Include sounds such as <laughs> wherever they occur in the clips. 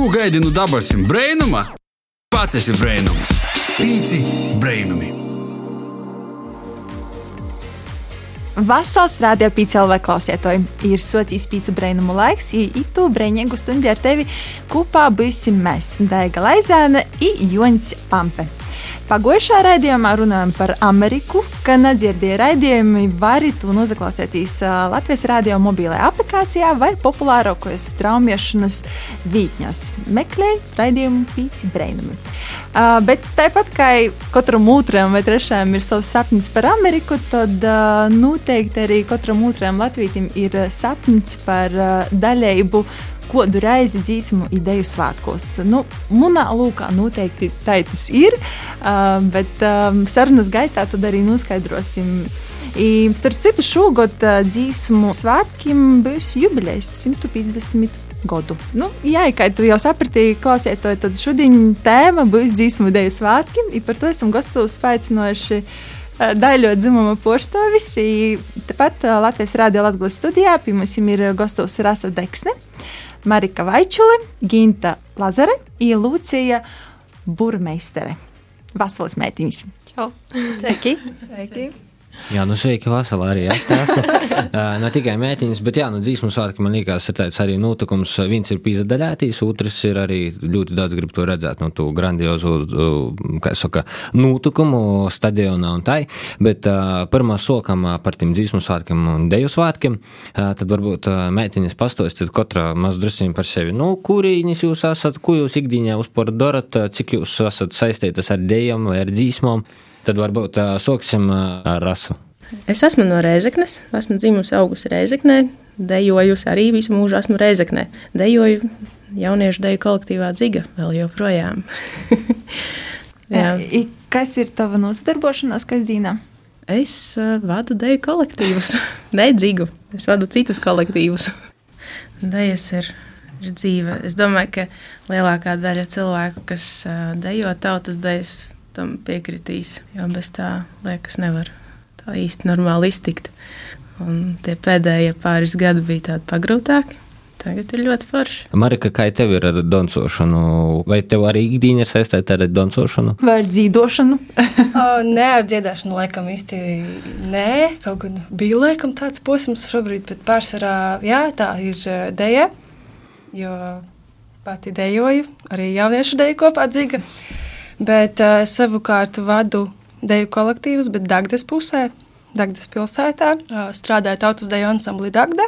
Ko gaidi no dabasim brainuma? Pats esi brainums. Pīci brainumi. Vasals radio pīcēlvē klausietoji. Ir socijas pīcu brainumu laiks, ja itu braiņēgu stundi ar tevi kopā būsim mēs, Daiga Laizēna un Joņs Pampe. Pagājušā raidījumā runājām par Ameriku, ka nedzirdēja raidījumi, var to noklausīties Latvijas radio mobilajā aplikācijā vai populārākajos straumēšanas vītņos. Meklēj raidījumu pīci brainumi. Uh, bet tāpat kā katram otram vai trešajam ir savs sapnis par Ameriku, tad uh, noteikti arī katram otram latvijam ir sapnis par uh, daļēju kādu reizi dzīsmu ideju svētkos. Nu, Manā lūkā noteikti tā tas ir, bet sarunas gaitā tad arī noskaidrosim. I, starp citu, šogad dzīsmu svētkiem būs jubilejas 150 gadu. Nu, jā, kā tu jau sapratīji, klausiet, tad šodien tēma būs dzīsmu ideju svētkiem, un par to esam gastos paaicinojuši daļo dzimuma porcelānis. Tāpat Latvijas Rādio Latvijas studijā pie mums ir gastos Rasa Deksne. Marika Vaičule, Ginta Lazare un Lūcija Burmeistere. Vasaras mētīņas. Čau! Sveiki! Sveiki. Jā, nu sveiki, Vasarā arī es <laughs> esmu. ne tikai mētīņas, bet jā, nu dzīsmu svētki man liekas, ir tāds arī notikums. Viens ir pīzadaļētīs, otrs ir arī ļoti daudz grib to redzēt, nu, to grandiozu, kā saka, notikumu stadionā un tai. Bet uh, pirmā sokam par tiem dzīsmu svētkiem un deju svētkiem, uh, tad varbūt uh, mētīņas pastostiet katra maz drusīm par sevi. Nu, kurīņas jūs esat, ko jūs ikdienā uzpār darat, cik jūs esat saistītas ar dejām vai ar dzīsmām. Tad varbūt uh, sāksim uh, ar rasu. Es esmu no Reizeknes, esmu dzimusi augusi Reizeknē, dejojusi arī visu mūžu esmu Reizeknē. Dejoju jauniešu deju kolektīvā dziga vēl joprojām. <laughs> I, kas ir tava nosadarbošanās kasdienā? Es uh, vadu deju kolektīvus, <laughs> nedzigu. Es vadu citus kolektīvus. <laughs> Dejas ir, ir dzīve. Es domāju, ka lielākā daļa cilvēku, kas uh, dejo tautas dejas, tam piekritīs. Jo bez tā liekas, nevar tā īsti normāli iztikt. Un tie pēdējie pāris gadi bija tādi pagrūtāki. Tagad ir ļoti forši. Marika, kā tev ir ar dancošanu? Vai tev arī ikdiena ir saistīta ar dancošanu? Vai ar dzīvošanu? <laughs> nē, ar dziedāšanu laikam īsti nē. Kaut gan bija laikam tāds posms šobrīd, bet pārsvarā jā, tā ir deja. Jo pati dejoju, arī jauniešu deju kopā dzīga. Bet uh, savukārt vadu deju kolektīvus, bet Dagdas pusē, Dagdas pilsētā, uh, strādāju tautas deju ansamblī Dagda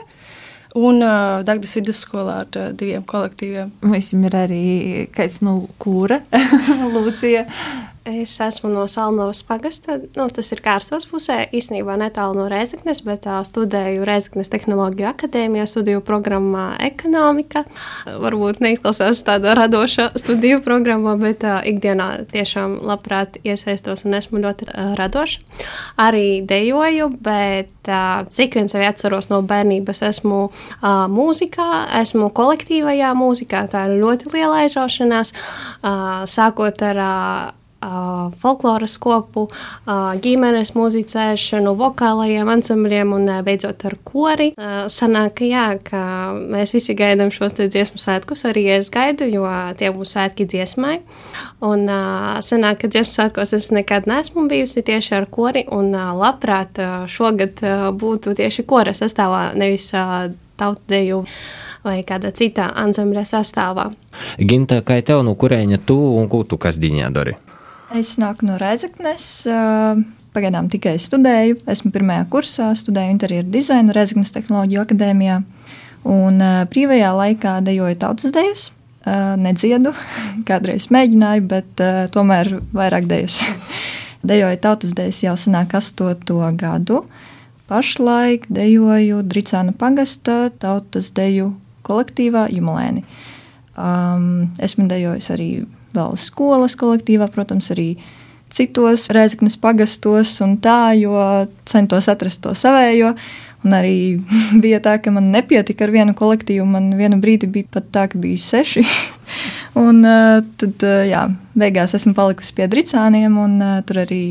un uh, Dagdas vidusskolā ar uh, diviem kolektīviem. Mums ir arī kāds no kūra, Lūcija. Es esmu no Salnovas pagasta. Nu, tas ir Kārsavas pusē, īstenībā netālu no Reizeknes, bet uh, studēju Reizeknes Tehnoloģiju akadēmijā, studiju programmā ekonomika. Varbūt neizklausās tāda radoša studiju programmā, bet uh, ikdienā tiešām labprāt iesaistos un esmu ļoti uh, radoša. Arī dejoju, bet uh, cik vien sevi atceros no bērnības, esmu uh, mūzikā, esmu kolektīvajā mūzikā. Tā ir ļoti liela aizraušanās, uh, sākot ar uh, folkloras kopu, ģimenes muzicēšanu, vokālajiem ansambļiem un beidzot ar kori. Sanāk, jā, ka mēs visi gaidām šos dziesmu svētkus, arī es gaidu, jo tie būs svētki dziesmai. Un sanāk, ka dziesmu svētkos es nekad neesmu bijusi tieši ar kori, un labprāt šogad būtu tieši kora sastāvā, nevis tautdeju vai kādā citā ansambļa sastāvā. Ginta, kā tev, no kurieņa tu un ko tu kasdienā dari? Es nāku no Reizeknes. Pagaidām tikai studēju. Esmu pirmajā kursā, studēju interjeru dizainu Reizeknes Tehnoloģiju akadēmijā. Un brīvajā laikā dejoju tautas dejas. Nedziedu, <laughs> kādreiz mēģināju, bet tomēr vairāk dejas. <laughs> dejoju tautas dejas jau senāk astoto gadu. Pašlaik dejoju Dricāna pagasta tautas deju kolektīvā Jumalēni. Um, esmu dejojis arī vēl skolas kolektīvā, protams, arī citos rēzaknes pagastos un tā, jo centos atrast to savējo. Un arī <laughs> bija tā, ka man nepietika ar vienu kolektīvu. Man vienu brīdi bija pat tā, ka bija seši. <laughs> un tad, jā, beigās esmu palikusi pie dricāniem, un tur arī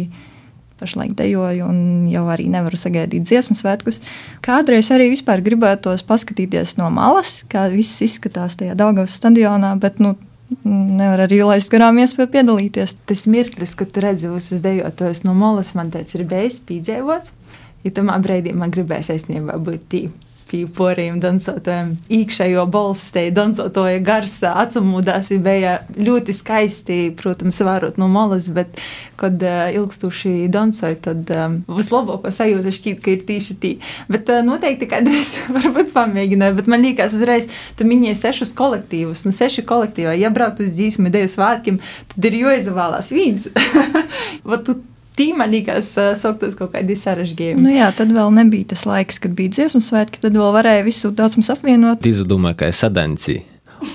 pašlaik dejoju un jau arī nevaru sagaidīt dziesmu svētkus. Kādreiz arī vispār gribētos paskatīties no malas, kā viss izskatās tajā Daugavas stadionā, bet nu, nevar arī laist garām iespēju piedalīties. Tas mirklis, kad tu redzi visus dejotājus no malas, man teica, ir bijis pīdzēvots. Ja tamā brīdī man gribēs aizsniegt būt tīpa pie poriem dansotājiem. Iekšējo balsi te dansotoja gars atsamūdās, bija ļoti skaisti, protams, vērot no malas, bet, kad uh, ilgstoši dansoja, tad um, vislabāko sajūta šķiet, ka ir tieši tī. Bet uh, noteikti kādreiz <laughs> varbūt pamēģināju, bet man liekas uzreiz, tu minēji sešus kolektīvus, nu seši kolektīvā, ja braukt uz dzīsmu ideju svētkiem, tad ir jāizvēlās viens. <laughs> tī man liekas, sauktos kaut kādi sarežģījumi. Nu jā, tad vēl nebija tas laiks, kad bija dziesmu svētki, tad vēl varēja visu daudzums apvienot. Izdomāju, ka ir sadancija.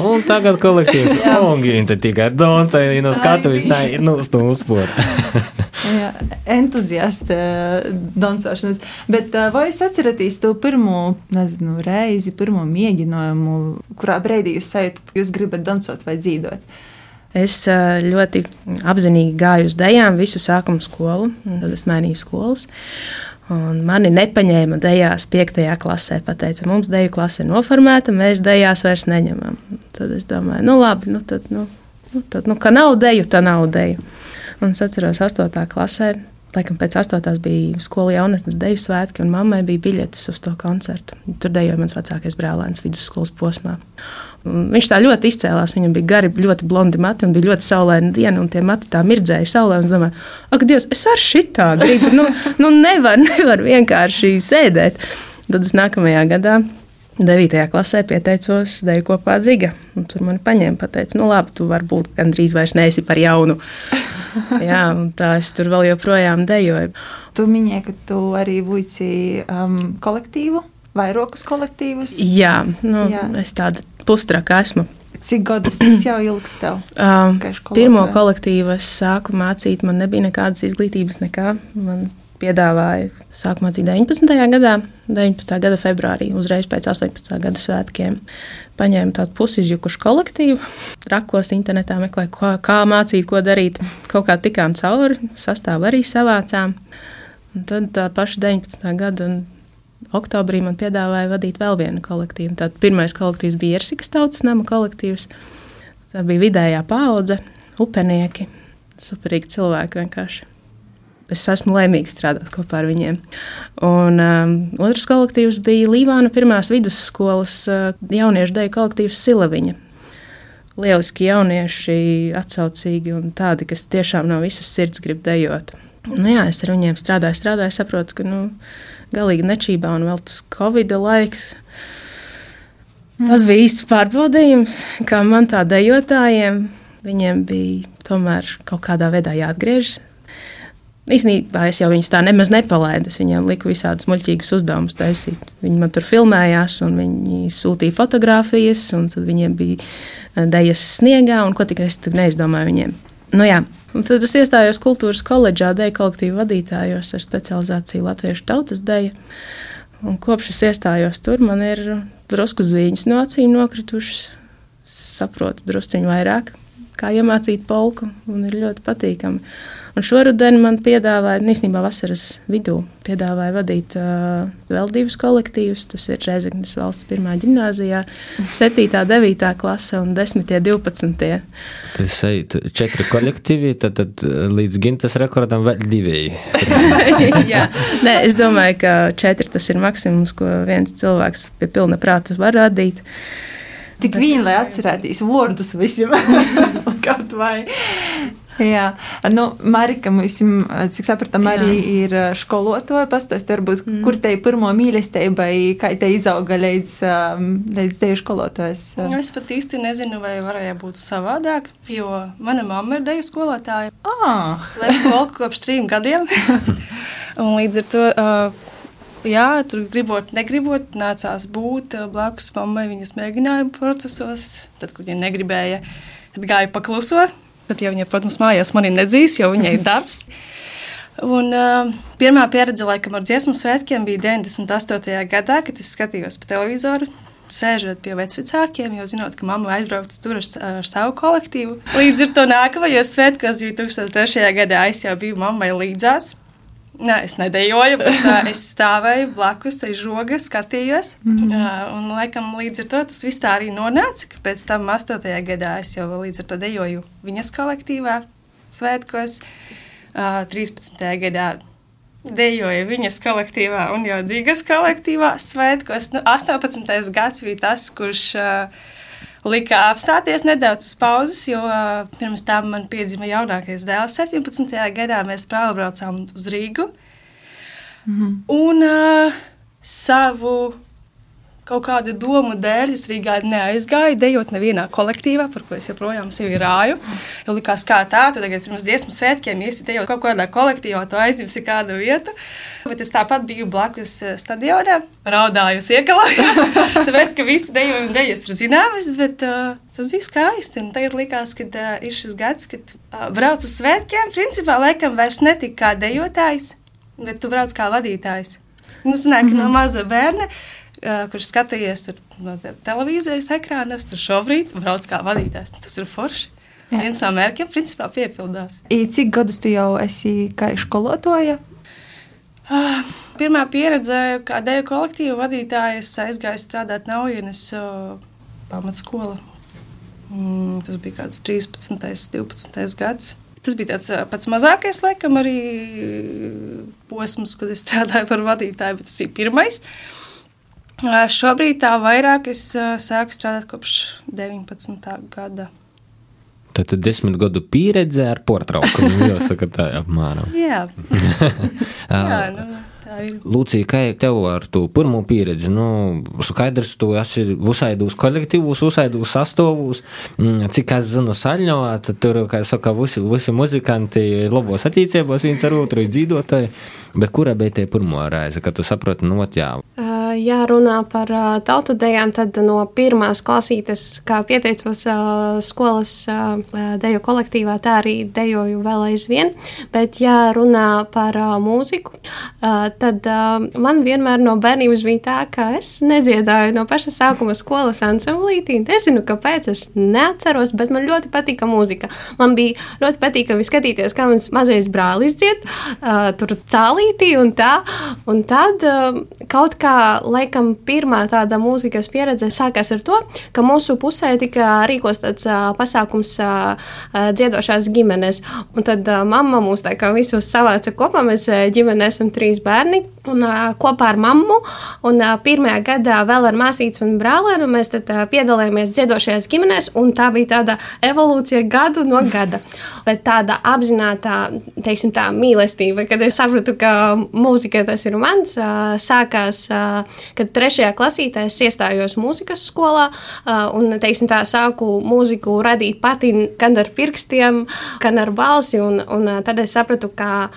Un tagad kolektīvs <laughs> Longīna tikai doncēja no skatuves, nē, nu, stūspora. <laughs> Jā, entuziasti dancošanas. Bet vai jūs atceraties to pirmo, nezinu, reizi, pirmo mēģinājumu, kurā brīdī jūs sajūtat, ka jūs gribat dancot vai dzīvot? Es ļoti apzinīgi gāju uz dejām visu sākuma skolu, tad es mainīju skolas. Un mani nepaņēma dejās 5. klasē. Pateica, mums deju klase ir noformēta, mēs dejās vairs neņemam. Tad es domāju, nu labi, nu tad, nu, nu, tad, nu ka nav deju, tā nav deju. Un es atceros 8. klasē, laikam pēc 8. bija skola jaunatnes deju svētki, un mammai bija biļetes uz to koncertu. Tur dejoja mans vecākais brālēns vidusskolas posmā. Viņš tā ļoti izcēlās. Viņam bija gari, ļoti blondi mati un bija ļoti saulaina diena, un tie mati tā mirdzēja saulē. Es domāju, ak, Dievs, es ar šitā gribu. Nu, nu nevar, <laughs> nevar vienkārši sēdēt. Tad es nākamajā gadā 9. klasē pieteicos deju kopā dziga. Tur man paņēma, pateica, nu labi, tu varbūt gandrīz vairs neesi par jaunu. <laughs> Jā, tā es tur vēl joprojām dejoju. Tu minēji, ka tu arī vuici um, kolektīvu vairākus kolektīvus? Jā, nu, Jā. es tāda pustraka esmu. Cik gadus tas jau ilgs tev? <clears throat> Um, pirmo kolektīvu es sāku mācīt, man nebija nekādas izglītības, nekā. Man piedāvāja sāku mācīt 19. gadā, 19. gada februārī, uzreiz pēc 18. gada svētkiem. Paņēmu tādu pusizjukušu kolektīvu, <laughs> rakos internetā meklēju, kā, kā mācīt, ko darīt. Kaut kā tikām cauri, sastāvu arī savācām. Un tad tā paša 19. gada oktobrī man piedāvāja vadīt vēl vienu kolektīvu. Tad pirmais kolektīvs bija Ersikas tautas nama kolektīvs. Tā bija vidējā paudze, upenieki, superīgi cilvēki vienkārši. Es esmu laimīgs strādāt kopā ar viņiem. Un um, otrs kolektīvs bija Līvāna pirmās vidusskolas uh, jauniešu deju kolektīvs Silaviņa. Lieliski jaunieši, atsaucīgi un tādi, kas tiešām no visas sirds grib dejot. Nu, jā, es ar viņiem strādāju, strādāju, saprotu, ka nu, galīgi nečībā, un vēl tas Covid laiks. Tas bija īsts pārbaudījums, kā man tā dejotājiem. Viņiem bija tomēr kaut kādā veidā jāatgriežas. Īsnībā es jau viņus tā nemaz nepalaidu. Es viņiem liku visādus muļķīgus uzdevumus taisīt. Viņi man tur filmējās, un viņi sūtīja fotogrāfijas, un tad viņiem bija eh, dejas sniegā, un ko tik es tur neizdomāju viņiem. Nu, jā, Un tad es iestājos kultūras koledžā, deju kolektīvu vadītājos ar specializāciju Latviešu tautas deju. Un kopš es iestājos tur, man ir drusku zviņas no acīm nokritušas. Saprotu drusciņu vairāk, kā iemācīt polku, un ir ļoti patīkami. Un šoruden man piedāvāja, nu, īstenībā vasaras vidū, piedāvāja vadīt uh, vēl divus kolektīvus. Tas ir Reizeknas valsts pirmā gimnājā, 7, 9 klase un 10, 12. Tas ir četri kolektīvi, tad, tad līdz gimtas rekordam vēl divi. <laughs> Jā, Nē, es domāju, ka četri tas ir maksimums, ko viens cilvēks pie pilna prāta var radīt. Tik viņi, lai atcerēties vārdus visam, <laughs> kaut vai. Jā, nu, Marika, mums, cik sapratam, arī ir skolotāja. Pastāstiet, varbūt, mm. kur te ir pirmo mīlestība, kā te izauga līdz, līdz deju skolotājas? Es pat īsti nezinu, vai varēja būt savādāk, jo mana mamma ir deju skolotāja. Ah! Lai polku kopš trim gadiem. <laughs> Un līdz ar to. Uh, jā, tur gribot, negribot, nācās būt blakus mammai viņas mēģinājuma procesos. Tad, kad viņa negribēja, tad gāja pakluso. Bet, ja viņa, protams, mājās mani nedzīs, jo viņai ir darbs. Un, uh, pirmā pieredze laikam ar dziesmu svētkiem bija 98. gadā, kad es skatījos pa televizoru. Sēžot pie vecākiem, jo zinot, ka mamma aizbrauca tur ar, ar savu kolektīvu. Līdz ar to nākamajos svētkos 2003. gadā es jau biju mammai līdzās. Nē, es nedejoju, bet uh, es stāvēju blakus, aiz žoga, skatījos. Mm. Uh, un, laikam, līdz ar to tas viss tā arī nonāca. Pēc tam, 8. gadā, es jau līdz ar to dejoju viņas kolektīvā, svētkos. Uh, 13. gadā dejoja viņas kolektīvā un jau dzīves kolektīvā svētkos. Nu, 18. gads bija tas, kurš. Uh, lika apstāties nedaudz uz pauzes, jo pirms tam man piedzima jaunākais dēls. 17. gadā mēs braucām uz Rīgu. Mm -hmm. Un uh, savu kaut kādu domu dēļ es Rīgā neaizgāju, dejot nevienā kolektīvā, par ko es joprojām sevi rāju. Jo likās, kā tā, tu tagad pirms dziesmu svētkiem iesi kaut kādā kolektīvā, tu aizņemsi kādu vietu. Bet es tāpat biju blakus eh, stadionā, raudāju, iekalājos. <laughs> tāpēc, ka visi dejo un dejas ir zināmas, bet uh, tas bija skaisti. Un tagad likās, ka uh, ir šis gads, kad uh, brauc uz svētkiem. Principā, laikam, vairs netika kā dejotājs, bet tu brauc kā vadītājs. Nu, ka mm -hmm. no maza bērna kurš skatījies no televīzijas ekrāna, tur šobrīd brauc kā vadītājs. Tas ir forši. Jā. Viens no mērķiem principā piepildās. I cik gadus tu jau esi kā skolotāja? Uh, pirmā pieredze, kā deju kolektīva vadītāja, es aizgāju strādāt Naujienes uh, pamatskola. Mm, tas bija kāds 13, 12 gads. Tas bija tāds pats mazākais, laikam, arī posms, kad es strādāju par vadītāju, bet tas bija pirmais. Uh, Šobrīd tā vairāk es sāku strādāt kopš 19. gada. Tad ir desmit gadu pieredze ar portraukumu. <laughs> Jāsaka, tā apmēram. Jā, <laughs> Jā nu, Lūcija, kā tev ar to pirmo pieredzi? Nu, skaidrs, tu esi uzsaidūs kolektīvus, uzsaidūs sastāvus. Mm, cik es zinu, saļņovā, tad tur, kā saka, visi, visi muzikanti labos attīcībos viens ar otru dzīvotāji. Bet kura bija tie pirmo reize, kad tu saproti, nu, jā? Ja runā par tautu dejām, tad no pirmās klasītes, kā pieteicos skolas deju kolektīvā, tā arī dejoju vēl aizvien. Bet, ja runā par mūziku, tad man vienmēr no bērnības bija tā, ka es nedziedāju no paša sākuma skolas ansamblītī. Nezinu, kāpēc es neatceros, bet man ļoti patika mūzika. Man bija ļoti patīkami skatīties, kā mans mazais brālis dzied, tur cālītī un tā. Un tad kaut kā laikam pirmā tāda mūzikas pieredze sākās ar to, ka mūsu pusē tika rīkos tāds uh, pasākums uh, dziedošās ģimenes. Un tad uh, mamma mūs tā kā visus savāca kopā, mēs ģimene esam trīs bērni. Un, uh, kopā ar mammu, un uh, pirmajā gadā vēl ar māsīcu un brālēnu mēs tad, uh, piedalījāmies dziedošajās ģimenēs, un tā bija tāda evolūcija gadu no gada. Bet tāda apzināta, teiksim tā, mīlestība, kad es sapratu, ka mūzika tas ir mans, uh, sākās uh, kad trešajā klasītē es iestājos mūzikas skolā un, teiksim, tā sāku mūziku radīt pati gan ar pirkstiem, gan ar balsi, un, un tad es sapratu, ka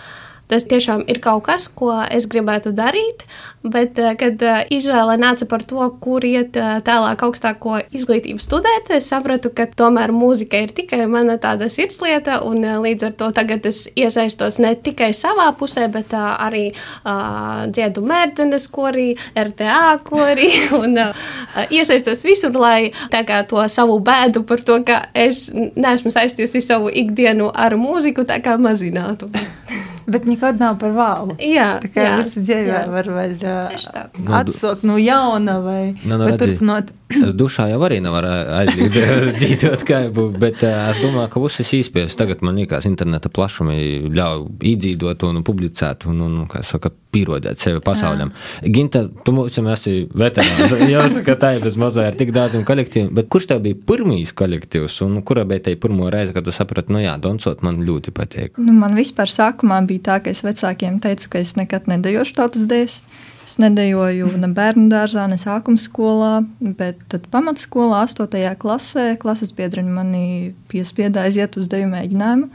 tas tiešām ir kaut kas, ko es gribētu darīt. Bet, eh, kad eh, izvēle nāca par to, kur iet eh, tālāk augstāko izglītību studēt, es sapratu, ka tomēr mūzika ir tikai mana tāda sirdslieta, un līdz ar to tagad es iesaistos ne tikai savā pusē, bet arī uh, dziedu mērķenes korī, RTA korī, <laughs> un uh, iesaistos visur, lai kā, to savu bēdu par to, ka es neesmu saistījusi savu ikdienu ar mūziku, tā kā mazinātu. <laughs> Bet nekad nav par vēlu. Jā, tā kā jā, visi dzīvē jā. var vēl uh, atsaukt no jauna vai, no, no, vai turpināt. Dušā jau arī nevar aizliegt <laughs> dzīvot kaipu, bet uh, es domāju, ka visas īspējas tagad man liekas interneta plašumi ļauj īdzīdot un publicēt un, un kā saka, pierodēt sevi pasauļam. Jā. Ginta, tu mums esi veterāns. <laughs> Jāsaka, tā ir bez mazā ir tik daudziem kolektīviem, bet kurš tev bija pirmīs kolektīvs un kura bija te pirmo reizi, kad tu saprati, nu jā, Donsot man ļoti patīk? Nu, man vispār sākumā bija tā, ka es vecākiem teicu, ka es nekad nedejošu tautas dēļas. Es nedejoju ne bērnu dārzā, ne sākuma skolā, bet tad pamatskolā, 8. klasē, klases biedriņi mani piespieda aiziet uz deju mēģinājumu.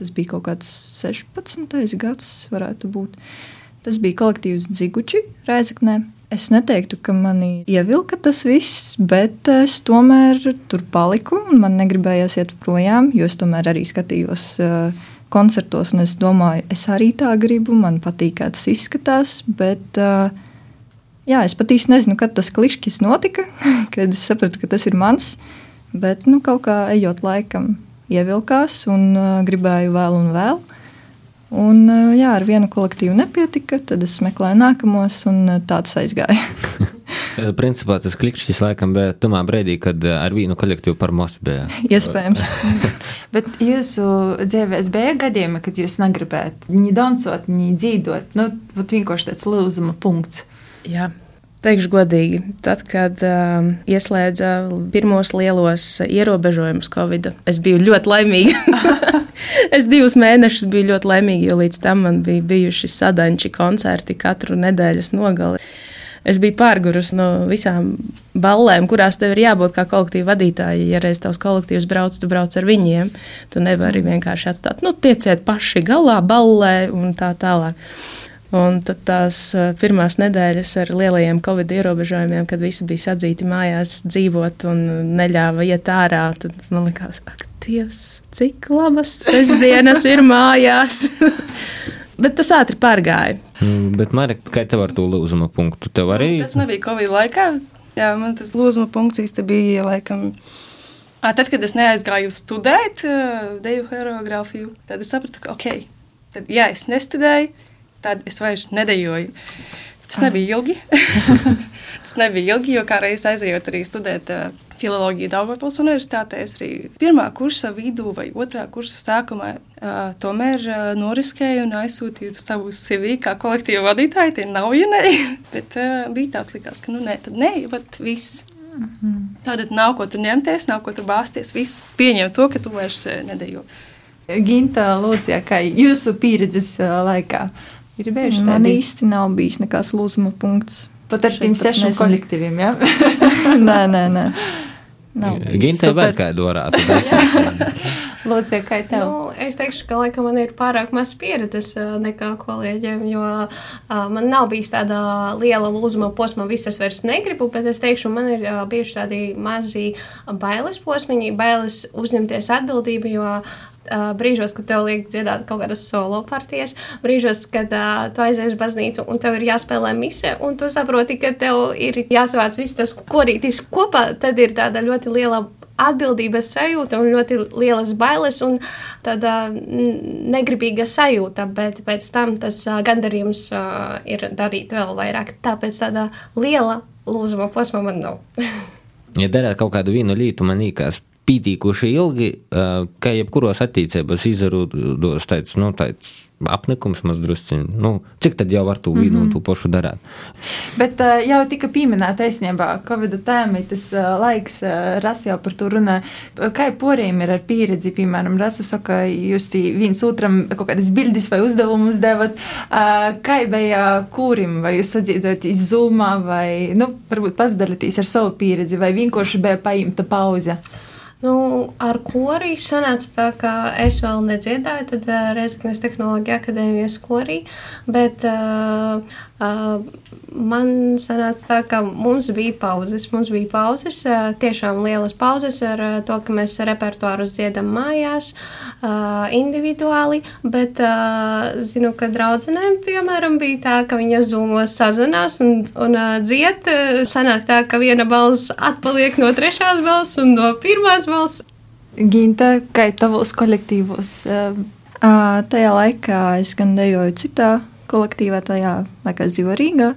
Tas bija kaut kāds 16. gads, varētu būt. Tas bija kolektīvs Dziguči Reizeknē. Es neteiktu, ka mani ievilka tas viss, bet es tomēr tur paliku un man negribējās iet projām, jo es tomēr arī skatījos uh, koncertos, un es domāju, es arī tā gribu, man patīk, kā tas izskatās. Bet, uh, jā, es pat īsti nezinu, kad tas klišķis notika, <laughs> kad es sapratu, ka tas ir mans. Bet nu, kaut kā ejot laikam, ievilkās un uh, gribēju vēl un vēl. Un, uh, jā, ar vienu kolektīvu nepietika, tad es meklēju nākamos, un uh, tāds aizgāja. <laughs> Principā tas klikšķis laikam bija tumā brīdī, kad uh, ar vienu kolektīvu par mosu bija. Iespējams. <laughs> Bet jūsu dzīvēs bija gadījumi, kad jūs negribējāt ni dancot, ni dzīvot. Nu, vienkārši tāds lūzuma punkts. Jā. Teikšu godīgi, tad, kad um, ieslēdza pirmos lielos ierobežojumus Covid, es biju ļoti laimīga. <laughs> es divus mēnešus biju ļoti laimīga, jo līdz tam man bija bijuši sadanči koncerti katru nedēļas nogali. Es biju pārgurus no visām ballēm, kurās tev ir jābūt kā kolektīva vadītājai. Ja reiz tavs kolektīvs brauc, tu brauc ar viņiem. Tu nevari vienkārši atstāt, nu, tieciet paši galā, ballē un tā tālāk. Un tad tās eh, pirmās nedēļas ar lielajiem covid ierobežojumiem, kad visi bija sadzīti mājās, dzīvot un neļāva iet ārā, tad man likās, ak, Dievs, cik labas sestdienas ir mājās. <laughs> Bet tas ātri pārgāja. Mm, Bet, Marek, kā tev ar to lūzuma punktu? Tev arī Tas nebija Covid laikā. Jā, man tas lūzuma punkts īstenībā bija laikam. Ā, Tad, kad es neaizgāju studēt deju choreogrāfiju, tad es sapratu, ka, ok, tad, ja es nestudēju, tad es vairs nedejoju. Tas nebija ilgi. <laughs> Tas nebija ilgi, jo kā reiz aizejot arī studēt uh, filoloģiju Daugavpils universitātē, es arī pirmā kursa vidū vai otrā kursa sākumā uh, tomēr uh, noriskēju un aizsūtīju savu CV kā kolektīva vadītāju. Tie nav ienēji, <laughs> bet uh, bija tāds likās, ka nu nē, tad nē, vat viss. Tātad nav ko tur ņemties, nav ko tur bāzties. Viss pieņem to, ka tu vairs nedejo. Ginta, Lūcija, kā jūsu pieredzes laikā ir bijuši Man tādi? īsti nav bijis nekāds lūzuma punkts. Pat ar tiem sešiem kolektīviem, jā? <laughs> <laughs> nē, nē, nē. Gintai vēl kādu varētu būt. Lūcija, kā tev? Nu, es teikšu, ka laikam, man ir pārāk maz pieredzes ā, nekā kolēģiem, jo uh, man nav bijis tāda liela lūzuma posma, visas vairs negribu, bet es teikšu, man ir uh, bijuši tādi mazi bailes posmiņi, bailes uzņemties atbildību, jo Uh, brīžos, kad tev liek dziedāt kaut kādas solo partijas, brīžos, kad uh, tu aizies uz baznīcu un tev ir jāspēlē mise, un tu saproti, ka tev ir jāsavāc viss tas korītis kopā, tad ir tāda ļoti liela atbildības sajūta un ļoti lielas bailes un tāda negribīga sajūta, bet pēc tam tas uh, gandarījums uh, ir darīt vēl vairāk. Tāpēc tāda liela lūzuma posma man nav. <laughs> Ja darāt kaut kādu vienu lietu, man liekas, pītīkuši ilgi, ā, ka jebkuros attīstībos izrūdos tāds, nu, tāds apnikums mazdrusciņš. Nu, cik tad jau var to vienu mm -hmm. un to pašu darāt? Bet uh, jau tika pieminēta taisnība, Covid tēma, tas uh, laiks, uh, Rasa jau par to runā. Kā poriem ir ar pieredzi, piemēram, Rasa saka, jūs viens otram kaut kādas bildes vai uzdevumus devat. Uh, kā bija kūrim, vai jūs sadzīdojat iz Zoomā, vai, nu, varbūt pasidalīties ar savu pieredzi, vai vienkārši bija paimta pauze? Nu, ar korī sanāca tā, ka es vēl nedziedāju, tad uh, Reizeknas tehnoloģija akadēmijas korī, bet uh, uh, man sanāca tā, ka mums bija pauzes, mums bija pauzes, uh, tiešām lielas pauzes ar uh, to, ka mēs repertuārus dziedam mājās, uh, individuāli, bet uh, zinu, ka draudzenēm, piemēram, bija tā, ka viņas zūmos sazvanās un, un uh, dzied, uh, sanāk tā, ka viena balss atpaliek no trešās balss un no pirmās balss. Ginta, kā tavos kolektīvos? Uh, Ā, Tajā laikā es gan dejoju citā kolektīvā, tajā laikā es dzīvoju Rīgā.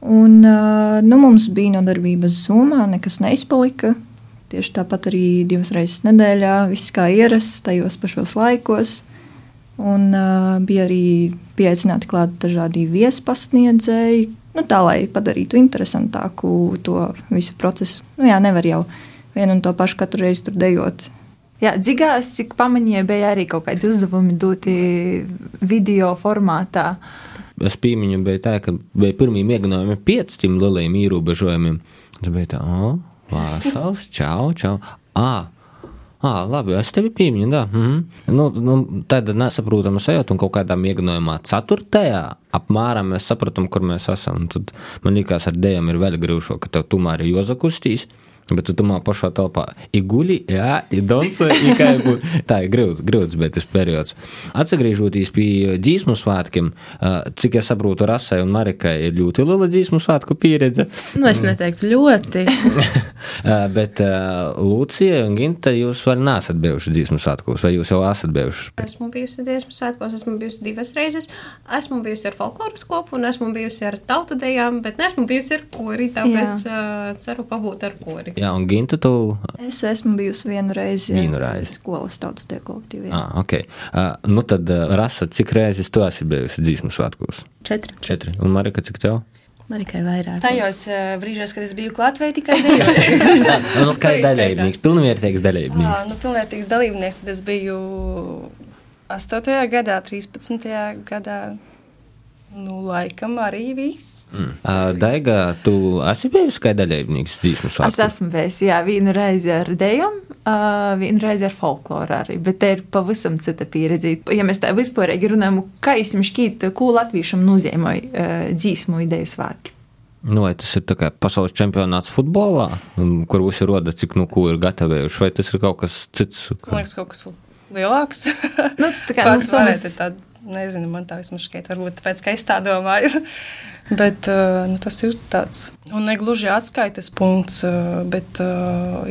Un, nu, mums bija nodarbības zumā, nekas neizpalika. Tieši tāpat arī divas reizes nedēļā, viss kā ierasts, tajos pašos laikos. Un uh, bija arī pieaicināti klāt dažādi viespasniedzēji, nu, tā lai padarītu interesantāku to visu procesu. Nu, jā, nevar jau vienu un to pašu katru reizi tur dejot. Jā, dzigās, cik pamanīja, bija arī kaut kādi uzdevumi doti video formātā. Es pīmiņu bija tā, ka bija pirmie mēģinājumi pēc tiem lielajiem ierobežojumiem. Tad bija tā, o, Vāsals, čau, čau. Ā, ā, labi, es tevi pīmiņu, da. Mhm. Nu, nu, tāda nesaprotama sajūta un kaut kādā mēģinājumā ceturtajā apmēram mēs sapratām, kur mēs esam. Un tad man liekas, ar dēļiem ir vēl grūšāk, ka tev tomēr ir jāzakustīs. Bet tu tomā pašā telpā ir guļi, jā, ir dansa, ir kā būt. Tā ir grūts, grūts, bet tas periods. Atsagriežoties pie dzīsmu svētkiem, cik es saprotu, Rasai un Marikai ir ļoti liela dzīsmu svētku pieredze. Nu, es neteiktu ļoti. <laughs> bet Lūcija un Ginta, jūs vēl neesat bijuši dzīsmu svētkos, vai jūs jau esat bijuši? Esmu bijusi dziesmu svētkos, esmu bijusi divas reizes. Esmu bijusi ar folkloras kopu un esmu bijusi ar tautadējām, bet neesmu bijusi ar kori, tāpēc uh, ceru pabūt ar kori. Jā, un Ginta, tu? Es esmu bijusi vienu reizi. Vienu reizi. Skolas tautas dekolektīvā. Ah, ok. Uh, nu tad, uh, Rasa, cik reizes tu esi bijusi dzīsmu svētkos? Četri. Četri. Un Marika, cik tev? Marikai vairāk. Tajos uh, brīžos, kad es biju klātvēji tikai dejoju. <laughs> nu, kā dalībnieks, pilnvērtīgs dalībnieks. Ah, nu, pilnvērtīgs dalībnieks, tad es biju 8. gadā, 13. gadā. Nu, laikam arī viss. Mm. Daiga, tu esi bijusi kā dalībnieks dzīsmu svētkos? Es esmu bijusi, jā, vienu reizi ar dejām, uh, vienu reizi ar folkloru arī, bet te ir pavisam cita pieredze. Ja mēs tā vispārīgi runājam, kā jums šķiet, ko latviešam nozīmē uh, dzīsmu ideju svētki? Nu, vai tas ir pasaules čempionāts futbolā, kur visi roda, cik nu ko ir gatavējuši, vai tas ir kaut kas cits? Ka... Man liekas, kaut kas lielāks. nu, tā kā nu, summas... tāda Nezinu, man tā vismaz šķiet, varbūt tāpēc, ka es tā domāju. <laughs> bet nu, tas ir tāds. Un ne gluži atskaites punkts, bet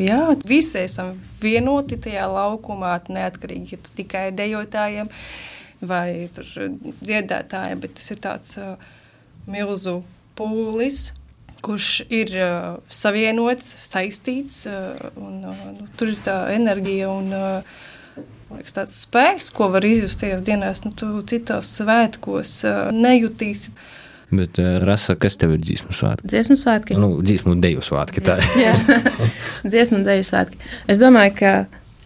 jā, visi esam vienoti tajā laukumā, neatkarīgi tikai dejotājiem vai dziedātājiem, bet tas ir tāds milzu pūlis kurš ir savienots, saistīts. Un, nu, tur ir tā enerģija un uh, liekas, tāds spēks, ko var izjust tajās dienās, nu, tu citos svētkos nejutīsi. Bet, Rasa, kas tev ir dziesmu svētki? Dziesmu svētki. Nu, dziesmu deju svētki. dziesmu <laughs> deju svētki. Es domāju, ka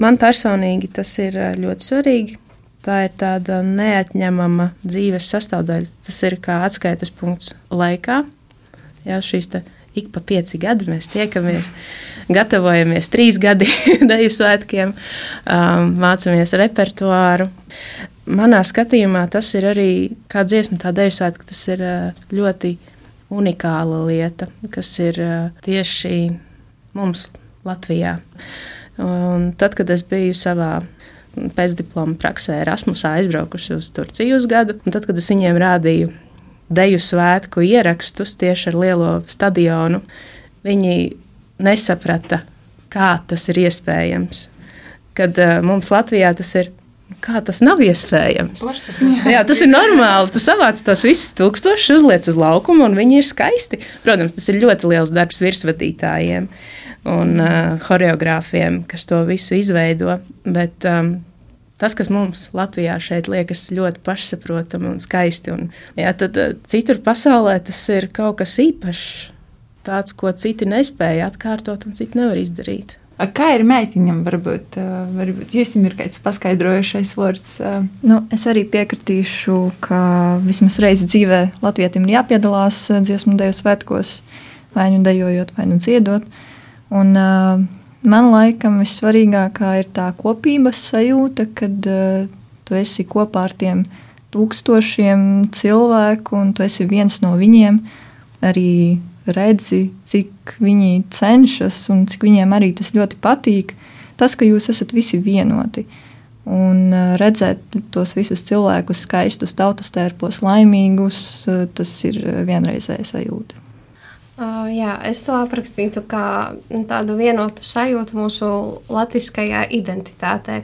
man personīgi tas ir ļoti svarīgi. Tā ir tāda neatņemama dzīves sastāvdaļa. Tas ir kā atskaites punkts laikā. Jā, šīs ik pa pieci gadi mēs tiekamies, gatavojamies trīs gadi <laughs> deju svētkiem, um, mācāmies repertuāru. Manā skatījumā tas ir arī kā dziesma, tā deju svētki, tas ir uh, ļoti unikāla lieta, kas ir uh, tieši mums Latvijā. Un tad, kad es biju savā pēcdiploma praksē Erasmusā aizbraukusi uz Turciju uz gadu, tad, kad es viņiem rādīju deju svētku ierakstus tieši ar lielo stadionu, viņi nesaprata, kā tas ir iespējams. Kad uh, mums Latvijā tas ir. Kā tas nav iespējams? Jā, tas ir normāli. Tu savāc tos visus tūkstošus, uzliec uz laukuma, un viņi ir skaisti. Protams, tas ir ļoti liels darbs virsvadītājiem un uh, choreogrāfiem, kas to visu izveido. Bet um, tas, kas mums Latvijā šeit liekas ļoti pašsaprotami un skaisti. Un, jā, tad eh, citur pasaulē tas ir kaut kas īpašs, tāds, ko citi nespēja atkārtot un citi nevar izdarīt. Kā ir meitiņam, varbūt, eh, varbūt jums ir kāds paskaidrojušais vārds? Eh? Nu, es arī piekritīšu, ka vismaz reizi dzīvē Latvijam ir jāpiedalās dziesmu deju svētkos, vai nu dejojot, vai nu dziedot. Un, uh, Man laikam vissvarīgākā ir tā kopības sajūta, kad uh, tu esi kopā ar tiem tūkstošiem cilvēku, un tu esi viens no viņiem. Arī redzi, cik viņi cenšas un cik viņiem arī tas ļoti patīk. Tas, ka jūs esat visi vienoti. Un uh, redzēt tos visus cilvēkus, skaistus, tautas tērpos, laimīgus, uh, tas ir vienreizēja sajūta. Uh, jā, es to aprakstītu kā tādu vienotu sajūtu mūsu latviskajā identitātē.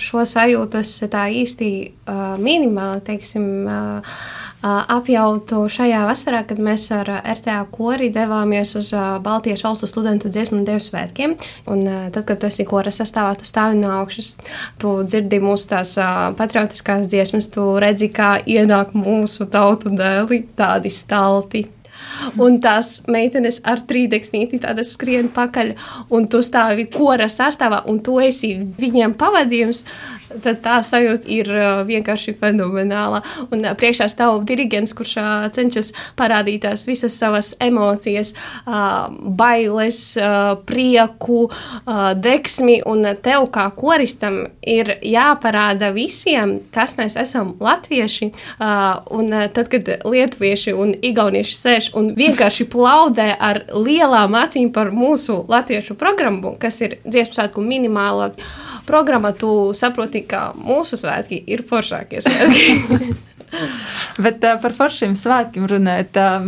Šo sajūtu es tā īsti uh, minimāli, teiksim, uh, apjautu šajā vasarā, kad mēs ar RTA kori devāmies uz Baltijas valstu studentu dziesmu un devu svētkiem. Un tad, kad tu esi kora sastāvā, tu stāvi no augšas, tu dzirdi mūsu tās patriotiskās dziesmas, tu redzi, kā ienāk mūsu tautu dēli, tādi stalti, un tās meitenes ar trīdeksnīti tādas skrien pakaļ, un tu stāvi kora sastāvā, un tu esi viņiem pavadījums, tad tā sajūta ir vienkārši fenomenāla. Un priekšā stāv diriģents, kurš cenšas parādīt tās visas savas emocijas, bailes, prieku, deksmi, un tev kā koristam ir jāparāda visiem, kas mēs esam latvieši, un tad, kad lietuvieši un igaunieši sēž un vienkārši plaudē ar lielām acīm par mūsu latviešu programmu, kas ir dziesmu svētku minimāla programma. Tu saproti, ka mūsu svētki ir foršākie svētki. <laughs> Bet uh, par foršiem svētkiem runājot, uh,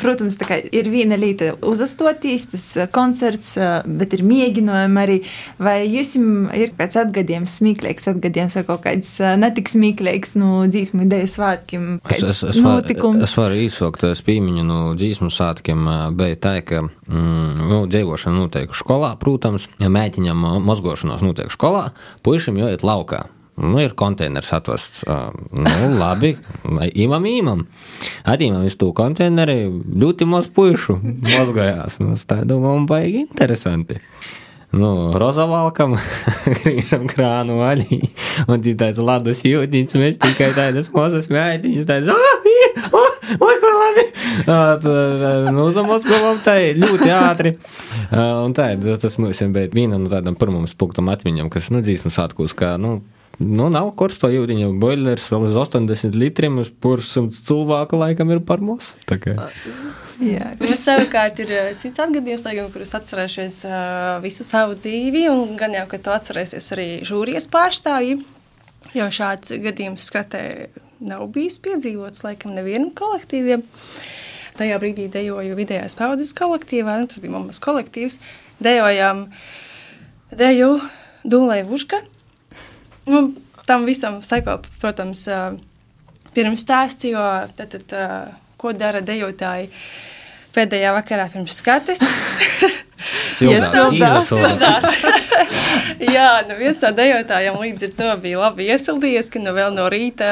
protams, ir viena lieta uzastoties, tas koncerts, uh, bet ir mēģinājumi arī. Vai jums ir kāds atgadījums, smieklīgs atgadījums vai kaut kāds netik smieklīgs no nu, dzīsmu ideju svētkiem? Es, es, es, var, es varu īsākt spīmiņu no dzīsmu svētkiem, bet tā, ka mm, nu, dzīvošana notiek skolā, protams, ja mēģinām mazgošanos notiek skolā, puišiem jāiet laukā. Nu, ir konteiners atvests. Nu, labi, imam, imam. Atņemam visu to konteineri, ļoti maz puišu mazgājās. Mums tā domā, baigi interesanti. Nu, rozavalkam, <laughs> grīžam krānu vaļī, un tī tāds ladus jūtīts, mēs tikai tādas mazas mētiņas, tādas, oh, oh, oi, kur labi! Nu, uzamoskulam tā ļoti ātri. Un tā, tas mums bija viena no tādām pirmām punktam atmiņām, kas, nu, dzīsmu sātkos, kā, nu, Nu, nav korsto jūdiņu boilers, vēl uz 80 litriem, uz pursumts cilvēku laikam ir par mums. Jā, kurš savukārt ir cits atgadījums, laikam, kurus atcerēšies uh, visu savu dzīvi, un gan jau, ka tu atcerēsies arī žūrijas pārstāvji, jo šāds gadījums skatē nav bijis piedzīvots, laikam, nevienam kolektīviem. Tajā brīdī dejoju vidējās paudzes kolektīvā, nu, tas bija mammas kolektīvs, dejojām deju Dulē Vuška, nu, tam visam seko, protams, pirms stāsts, jo tad, tad, ko dara dejotāji pēdējā vakarā pirms skates. <laughs> Sildās, sildās. <laughs> Jā, nu viens no dejotājiem līdz ar to bija labi iesildījies, ka nu vēl no rīta,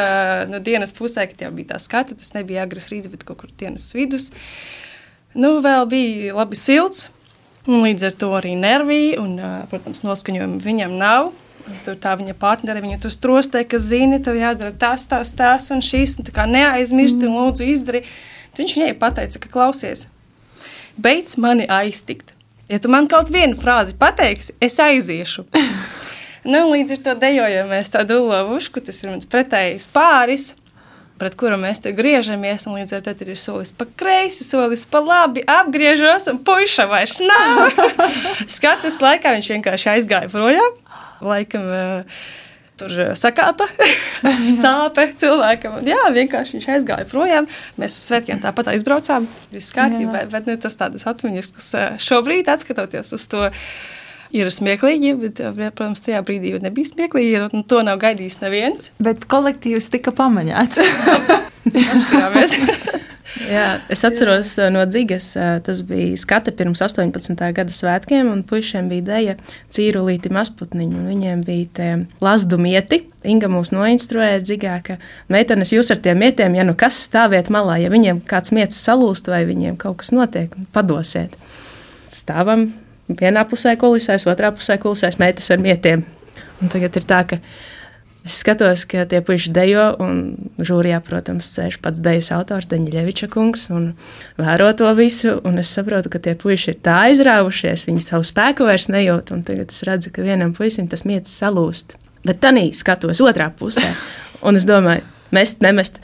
no dienas pusē, kad jau bija tā skata, tas nebija agras rīts, bet kaut kur dienas vidus. Nu, vēl bija labi silts, un līdz ar to arī nervī, un, protams, noskaņojumi viņam nav. Tur tā viņa partneri viņu tur strostē, ka zini, tev jādara tas, tas, tas un šis, un tā kā neaizmirsti, un lūdzu izdari. Tad viņš viņai pateica, ka klausies, beidz mani aiztikt. Ja tu man kaut vienu frāzi pateiksi, es aiziešu. <laughs> nu, līdz ar to dejojamies tādu ulovušku, tas ir mans pretējs pāris, pret kuru mēs te griežamies, un līdz ar to ir solis pa kreisi, solis pa labi, apgriežos, un puiša vairs nav. <laughs> Skatas laikā viņš vienkārši aizgāja projām laikam tur sakāpa, <laughs> sāpe cilvēkam. Un, jā, vienkārši viņš aizgāja projām. Mēs uz svētkiem tāpat aizbraucām. Viss kārtībā, bet nu, tas tādas atmiņas, kas šobrīd, skatoties uz to, ir smieklīgi, bet, protams, tajā brīdī nebija smieklīgi, to nav gaidījis neviens. Bet kolektīvs tika pamanīts. Atšķirāmies. <laughs> Jā, es atceros eh, no dzigas, eh, tas bija skata pirms 18. gada svētkiem, un puišiem bija dēja cīrulīti mazputniņu, viņiem bija tie lazdu mieti. Inga mūs noinstruēja dzigā, ka meitenes jūs ar tiem mietiem, ja nu kas stāviet malā, ja viņiem kāds mietis salūst vai viņiem kaut kas notiek, padosiet. Stāvam vienā pusē kulisēs, otrā pusē kulisēs meitas ar mietiem. Un tagad ir tā, ka Es skatos, ka tie puiši dejo, un žūrijā, protams, sēž pats dejas autors Deņģeviča kungs un vēro to visu. Es saprotu, ka tie puiši ir tā aizrāvušies, viņi savu spēku vairs nejūt, un tagad es redzu, ka vienam puisim tas mietis salūst. Bet tā nī skatos otrā pusē, un es domāju, mest, nemest.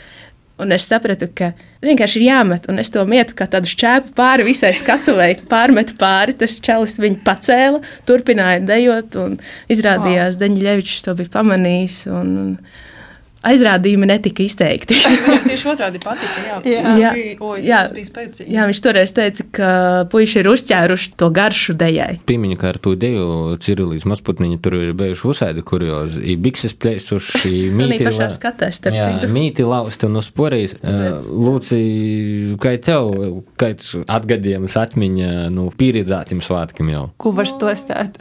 Un es sapratu, ka vienkārši ir jāmet, un es to mietu kā tādu šķēpu pāri visai skatuvei, pārmetu pāri. Tas čalis viņu pacēla, turpināja dejot, un izrādījās, wow. Deņģeļevičs to bija pamanījis. Un, un, aizrādījumi netika izteikti. Tieši otrādi patika. Jā, jā, jā, bija, oj, jā, bija spēcīgi. Jā, viņš toreiz teica, ka puiši ir uzķēruši to garšu dejai. Piemiņu, kā ar to deju Cirilīs mazputniņu, tur ir bijuši uzsēdi kuriozi. I bikses plēsuši, <laughs> mīti. pašā skatēs, starp citu. Mīti lausti un uz porijas. Lūci, kā tev, kāds atgadījums atmiņa, nu, pieredzētiem svētkiem jau? Ko var stostāt? <laughs>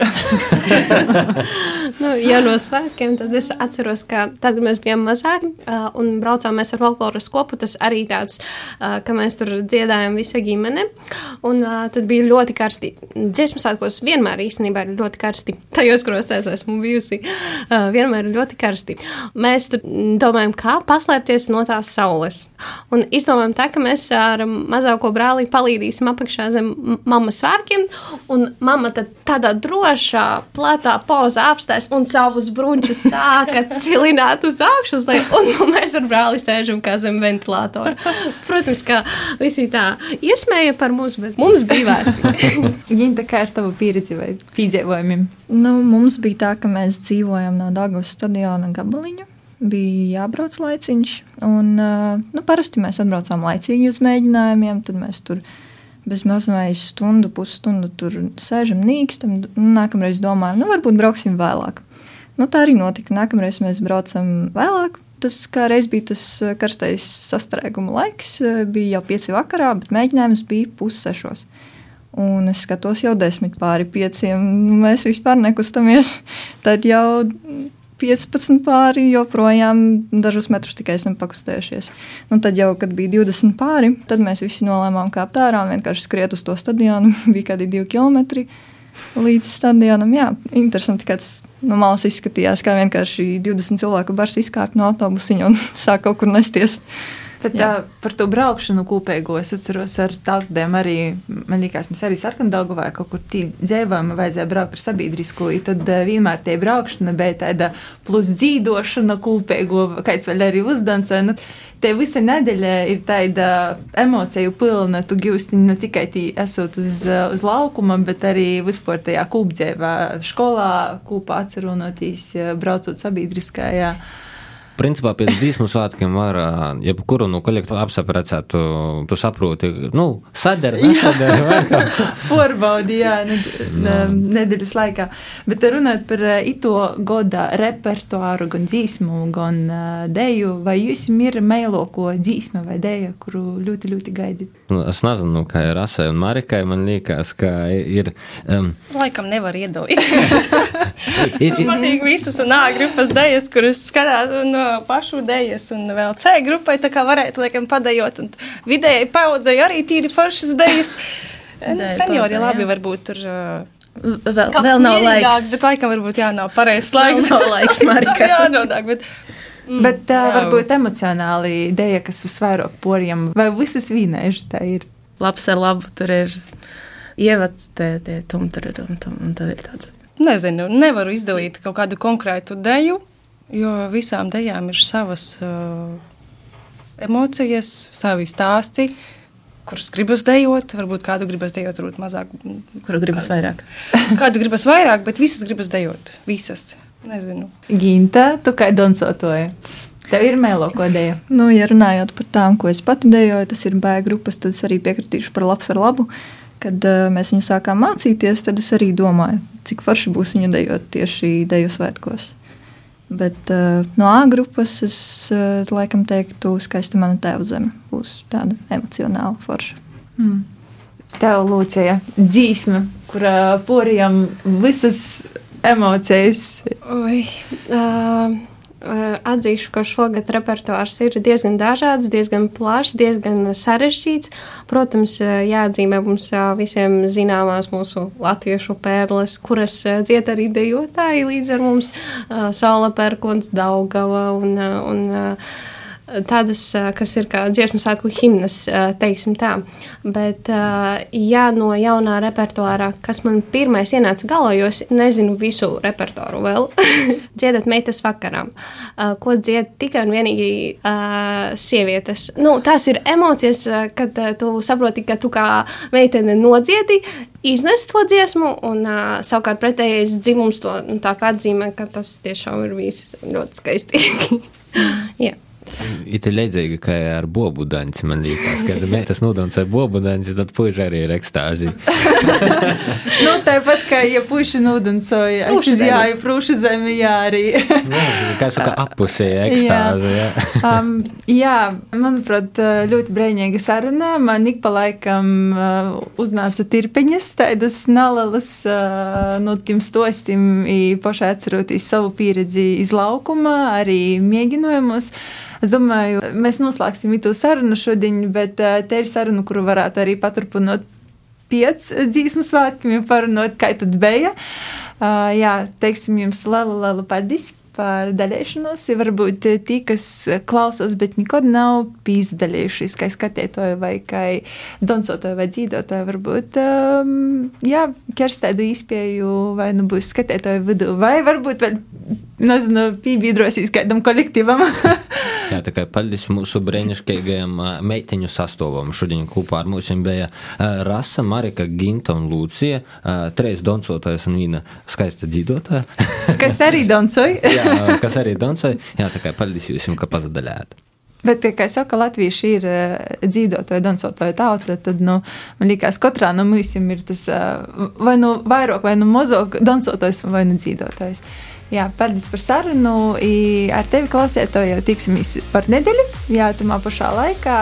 <laughs> nu, ja no svētkiem, tad es atceros, ka tad mēs bijām mazāki un braucām mēs ar folkloras kopu. Tas arī tāds, ka mēs tur dziedājām visa ģimene. Un tad bija ļoti karsti. Dziesmu svētkos vienmēr īstenībā ir ļoti karsti. <laughs> Tajos krostēs esmu bijusi. Vienmēr ir ļoti karsti. Mēs domājam, kā paslēpties no tās saules. Un izdomājam tā, ka mēs ar mazāko brāli palīdīsim apakšā zem mammas svārkiem. Un mamma tad tādā drošā, platā pozā apstājas un savus brunčus sāka <laughs> cilināt uz augšu uz leju, un nu, <laughs> mēs ar brāli sēžam kā zem ventilatora. Protams, kā visi tā iesmēja par mums, bet mums bija vēsi. <laughs> Ginta, kā ar tavu pieredzi vai piedzīvojumiem? Nu, mums bija tā, ka mēs dzīvojam no Dāngas stadiona gabaliņa. Bija jābrauc laiciņš, un nu, parasti mēs atbraucām laicīgi uz mēģinājumiem. Tad mēs tur bez mazliet stundu, pusstundu tur sēžam, nīkstam. Nākamreiz domājam, nu, varbūt brauksim vēlāk. Nu, tā arī notika. Nākamreiz mēs braucam vēlāk. Tas kā reiz bija tas karstais sastrēguma laiks, bija jau pieci vakarā, bet mēģinājums bija pussešos. Un es skatos jau desmit pāri pieciem. Mēs vispār nekustamies. <laughs> Tad jau 15 pāri, joprojām dažus metrus tikai esam pakustējušies. Nu, tad jau, kad bija 20 pāri, tad mēs visi nolēmām kāpt ārā un vienkārši skriet uz to stadionu. <laughs> bija kādi divi kilometri līdz stadionam. Jā, interesanti, ka tas no malas izskatījās, kā vienkārši 20 cilvēku bars izkāpa no autobusiņa un <laughs> sāk kaut kur nesties. Bet, tā, par to braukšanu kopējo es atceros ar tādiem arī, man liekas, mēs arī sarkandaugu vai kaut kur dzīvojam, vajadzēja braukt ar sabiedrisko, tad vienmēr tie braukšana bija tāda plus dzīdošana kopējo, kāds vēl arī uzdans. Nu, Te visa nedēļa ir tāda emociju pilna. Tu gūsti ne tikai tī, esot uz, uz laukuma, bet arī vispār tajā kūpdzēvā, skolā, kopā atceroties, braucot sabiedriskajā. Ja principā pēc dziesmu svētkiem var jebkuru nu, kolektīvu apsaprecēt, tu, tu saproti, nu, sadara, nesadara. Porbaudi, jā, ned, <laughs> no. nedēļas laikā. Bet runājot par ito goda repertuāru, gan dzīsmu, gan deju, vai jūs ir meiloko dzīsme vai deja, kuru ļoti, ļoti gaidīt? Nu, es nezinu, kā ir Asai un Marikai, man liekas, ka ir. Um, Laikam nevar iedalīt. <laughs> ir, ir, patīk visas un A grupas dejas, kuras skatās no pašu dēļas, un vēl C grupai tā kā varētu, laikam, padējot, un vidēji paudzei arī tīri foršas dēļas. Nu, seniori labi jā. varbūt tur. Vēl, vēl nav laiks. Bet laikam varbūt jā, nav pareizs laiks. Nav laiks, Marika. <laughs> jā, nodāk, bet. Mm, bet uh, nav. varbūt emocionāli dēļa, kas visvairāk poriem, vai visas vīnēži tā ir? Labs ar labu, tur ir ievads, tie, tie tum, tur ir, un, tum, un tad ir tāds. Nezinu, nevaru izdalīt kaut kādu konkrētu deju, jo visām dejām ir savas uh, emocijas, savi stāsti. Kurus gribas dejot, varbūt kādu gribas dejot, varbūt mazāk. Kuru gribas vairāk? kādu gribas vairāk, bet visas gribas dejot. Visas. Nezinu. Ginta, tu kā donsotoja? Tev ir mēloko dēļa. Nu, ja runājot par tām, ko es pati dejoju, tas ir bērnu grupas, tad es arī piekritīšu par labs ar labu. Kad uh, mēs viņu sākām mācīties, tad es arī domāju, cik forši būs viņu dejot tieši deju svētkos. Bet uh, no A grupas es uh, laikam teiktu, skaista mana tēva zeme būs tāda emocionāla forša. Mm. Tev, Lūcija, dzīsme, kurā porijam visas emocijas. Oi, uh, Atzīšu, ka šogad repertuārs ir diezgan dažāds, diezgan plašs, diezgan sarežģīts. Protams, jāatzīmē mums visiem zināmās mūsu latviešu pērles, kuras dzied arī dejotāji līdz ar mums Saula Pērkons, Daugava un, un tādas, kas ir kā dziesmu svētku himnas, teiksim tā. Bet, ja no jaunā repertuāra, kas man pirmais ienāca galvā, jo es nezinu visu repertuāru vēl, <laughs> dziedat meitas vakarām, ko dzied tikai un vienīgi sievietes. Nu, tās ir emocijas, kad tu saproti, ka tu kā meitene nodziedi, iznes to dziesmu, un uh, savukārt pretējais dzimums to nu, tā kā atzīmē, ka tas tiešām ir bijis ļoti skaisti. <laughs> yeah. Ir līdzīgi kā ar bobu daņu. Man liekas, ka tas nodons ar bobu daņu, tad puiši arī ir ekstāzi. <laughs> nu, tāpat kā ja puiši nodancoja, es izjāju prūšu zemi, jā, arī. <laughs> kā saka, apusēja ekstāzi. Jā. um, jā, manuprāt, ļoti brīnīga saruna. Man ik pa laikam uh, uznāca tirpeņas, tādas nalalas uh, no tiem stostiem, pašai atceroties savu pieredzi iz laukuma, arī mēģinājumus. Es domāju, mēs noslēgsim to sarunu šodien, bet uh, te ir saruna, kuru varētu arī paturpināt piec dzīsmu svētkiem, parunot, kā tad bija. Uh, jā, teiksim jums lielu, lielu paldies par dalīšanos. Ir varbūt tie, kas klausās, bet nekad nav pīzdalījušies, kā skatītāji vai kā dancotāji vai dzīvotāji. Varbūt, um, jā, ķers tādu īspēju, vai nu būs skatītāju vidū, vai varbūt vēl nezinu, piebiedrosīs kādam kolektīvam. <laughs> Jā, tā kā paldies mūsu brīnišķīgajam meiteņu sastāvam. Šodien kopā ar mums bija Rasa, Marika, Ginta un Lūcija. Trīs doncotājas un viena skaista dzīvotāja. kas arī doncoja. <laughs> Jā, kas arī doncoja. Jā, tā kā paldies jums, ka pazadaļāt. Bet, kā jau saka, Latvieši ir uh, dzīvotāji, dancotāji tauta. Tad, nu, man liekas, katrā no mums ir tas uh, vai nu vairāk, vai nu mazāk dancotājs, vai nu dzīvotājs. Jā, paldies par sarunu. Ar tevi klausētāji jau tiksimies par nedēļu. Jā, tumā pašā laikā.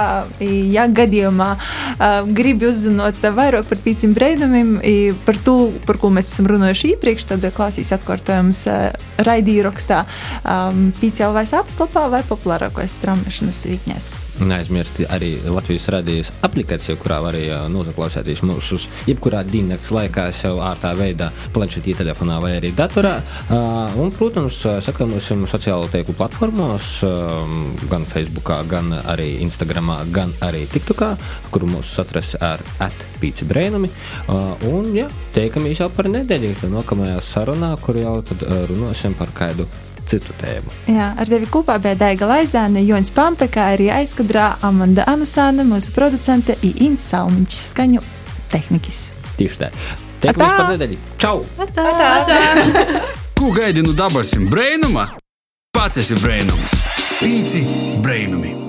Ja gadījumā uh, gribi uzzināt vairāk par pīcim breidumiem, par to, par ko mēs esam runājuši iepriekš, tad klausīs atkārtojums uh, raidījumā um, pīcēlvai sāpslapā vai populārākais straumēšanas vītņēs. Neaizmirst arī Latvijas radijas aplikāciju, kurā var arī noklausīties mūsu jebkurā diennakts laikā, jau ārtā veidā, planšetī, telefonā vai arī datorā. Un, protams, sekojam mums sociālo teiku platformās, gan Facebook, gan arī Instagram, gan arī TikTokā, kur mūs atrast ar atpīci brēnumi. Un, jā, teikamies jau par nedēļu, nākamajā sarunā, kur jau tad runāsim par kādu citu tēmu. Jā, ar tevi kopā bija Daiga Laizāne, Joņš Pampe, kā arī aizkadrā Amanda Anusāne, mūsu producente Inns Salmiņš, skaņu tehnikas. Tieši tā. Tiekamies par nedēļu. Čau! Atā. Atā. Atā. Ko gaidi no dabasim brēnuma? Pats esi brēnums. Pīci brēnumi!